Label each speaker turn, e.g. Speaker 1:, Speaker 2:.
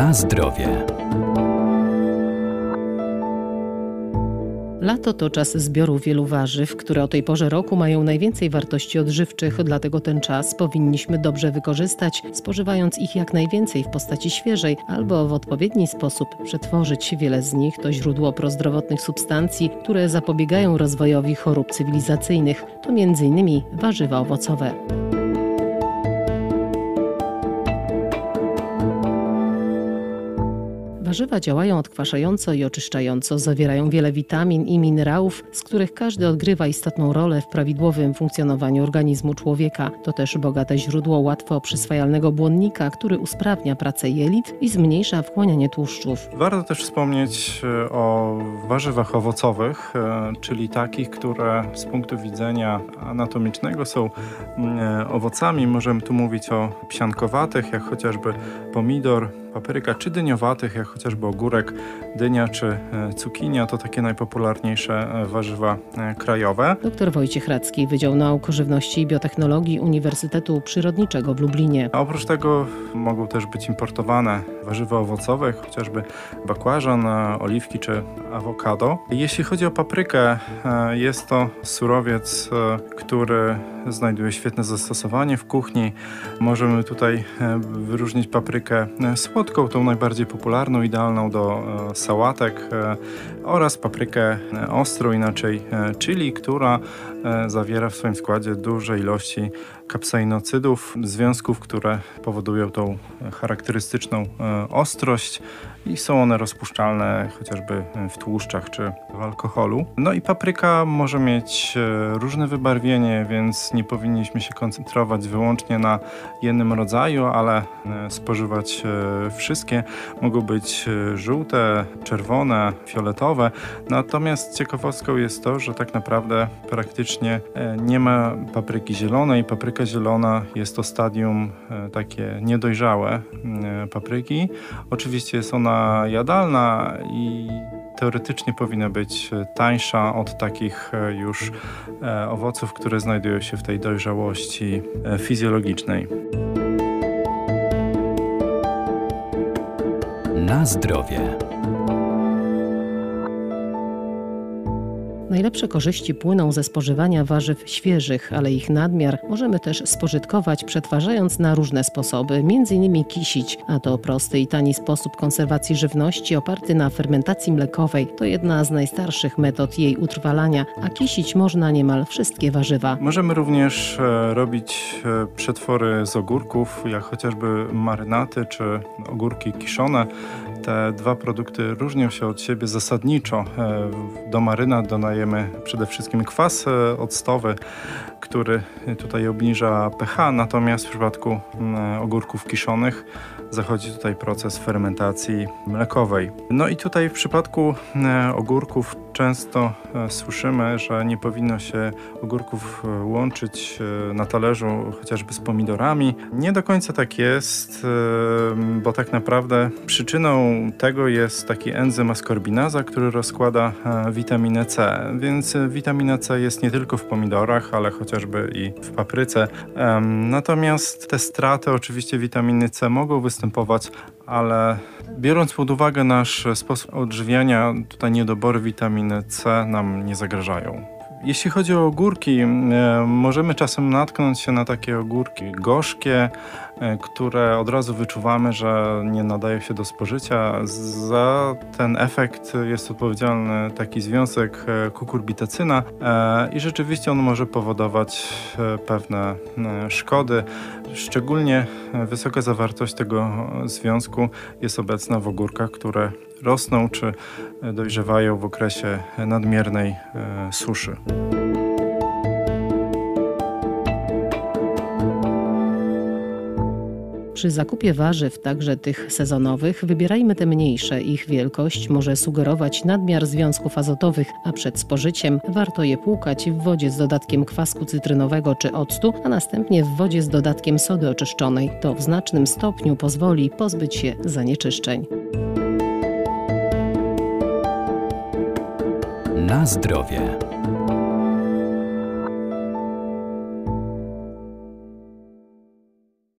Speaker 1: Na zdrowie.
Speaker 2: Lato to czas zbioru wielu warzyw, które o tej porze roku mają najwięcej wartości odżywczych, dlatego ten czas powinniśmy dobrze wykorzystać, spożywając ich jak najwięcej w postaci świeżej albo w odpowiedni sposób przetworzyć. Wiele z nich to źródło prozdrowotnych substancji, które zapobiegają rozwojowi chorób cywilizacyjnych. To m.in. warzywa owocowe. Warzywa działają odkwaszająco i oczyszczająco, zawierają wiele witamin i minerałów, z których każdy odgrywa istotną rolę w prawidłowym funkcjonowaniu organizmu człowieka. To też bogate źródło łatwo przyswajalnego błonnika, który usprawnia pracę jelit i zmniejsza wchłanianie tłuszczów.
Speaker 3: Warto też wspomnieć e, o warzywach owocowych, e, czyli takich, które z punktu widzenia anatomicznego są mm, e, owocami. Możemy tu mówić o psiankowatych, jak chociażby pomidor, papryka, czy dyniowatych, jak chociażby ogórek, dynia czy e, cukinia. To takie najpopularniejsze e, warzywa e, krajowe.
Speaker 2: Dr Wojciech Radzki, Wydział Nauk Żywności i Biotechnologii Uniwersytetu Przyrodniczego w Lublinie.
Speaker 3: A oprócz tego mogą też być importowane warzywa owocowe, chociażby bakłażan, oliwki czy awokado. Jeśli chodzi o paprykę, jest to surowiec, który znajduje świetne zastosowanie w kuchni. Możemy tutaj wyróżnić paprykę słodką, tą najbardziej popularną, idealną do e, sałatek e, oraz paprykę e, ostrą, inaczej chili, która zawiera w swoim składzie duże ilości kapsainocydów, związków, które powodują tą charakterystyczną ostrość i są one rozpuszczalne chociażby w tłuszczach czy w alkoholu. No i papryka może mieć różne wybarwienie, więc nie powinniśmy się koncentrować wyłącznie na jednym rodzaju, ale spożywać wszystkie. Mogą być e, żółte, czerwone, fioletowe. Natomiast ciekawostką jest to, że tak naprawdę praktycznie e, nie ma papryki zielonej. Papryka zielona jest to stadium e, takie niedojrzałe papryki. Oczywiście jest ona jadalna i teoretycznie powinna być tańsza od takich już owoców, które znajdują się w tej dojrzałości fizjologicznej.
Speaker 1: Na zdrowie.
Speaker 2: Najlepsze korzyści płyną ze spożywania warzyw świeżych, ale ich nadmiar możemy też spożytkować, przetwarzając na różne sposoby, m.in. kisić, a to prosty i tani sposób konserwacji żywności oparty na fermentacji mlekowej. To jedna z najstarszych metod jej utrwalania, a kisić można niemal wszystkie warzywa.
Speaker 3: Możemy również e, robić e, przetwory z ogórków, jak chociażby marynaty czy ogórki kiszone. Te dwa produkty różnią się od siebie zasadniczo. E, do marynat dodajemy przede wszystkim kwas e, octowy, który tutaj obniża pH, natomiast w przypadku ogórków kiszonych zachodzi tutaj proces fermentacji mlekowej. No i tutaj w przypadku ogórków często e, słyszymy, że nie powinno się ogórków e, łączyć na talerzu chociażby z pomidorami. Nie do końca tak jest, bo tak naprawdę przyczyną tego jest taki enzym askorbinaza, który rozkłada witaminę C. Więc witamina C jest nie tylko w pomidorach, ale chociażby i w papryce. Natomiast te straty oczywiście witaminy C mogą występować, ale biorąc pod uwagę nasz sposób odżywiania, tutaj niedobory witaminy C nam nie zagrażają. Jeśli chodzi o ogórki, e, możemy czasem natknąć się na takie ogórki gorzkie, które od razu wyczuwamy, że nie nadają się do spożycia. Za ten efekt jest odpowiedzialny taki związek e, kukurbitacyna i rzeczywiście on może powodować pewne szkody. Szczególnie wysoka zawartość tego związku jest obecna w ogórkach, które rosną czy dojrzewają w okresie nadmiernej e, suszy.
Speaker 2: Przy zakupie warzyw, także tych sezonowych, wybierajmy te mniejsze. Ich wielkość może sugerować nadmiar związków azotowych, a przed spożyciem warto je płukać w wodzie z dodatkiem kwasku cytrynowego czy octu, a następnie w wodzie z dodatkiem sody oczyszczonej. To w znacznym stopniu pozwoli pozbyć się zanieczyszczeń.
Speaker 1: Na zdrowie.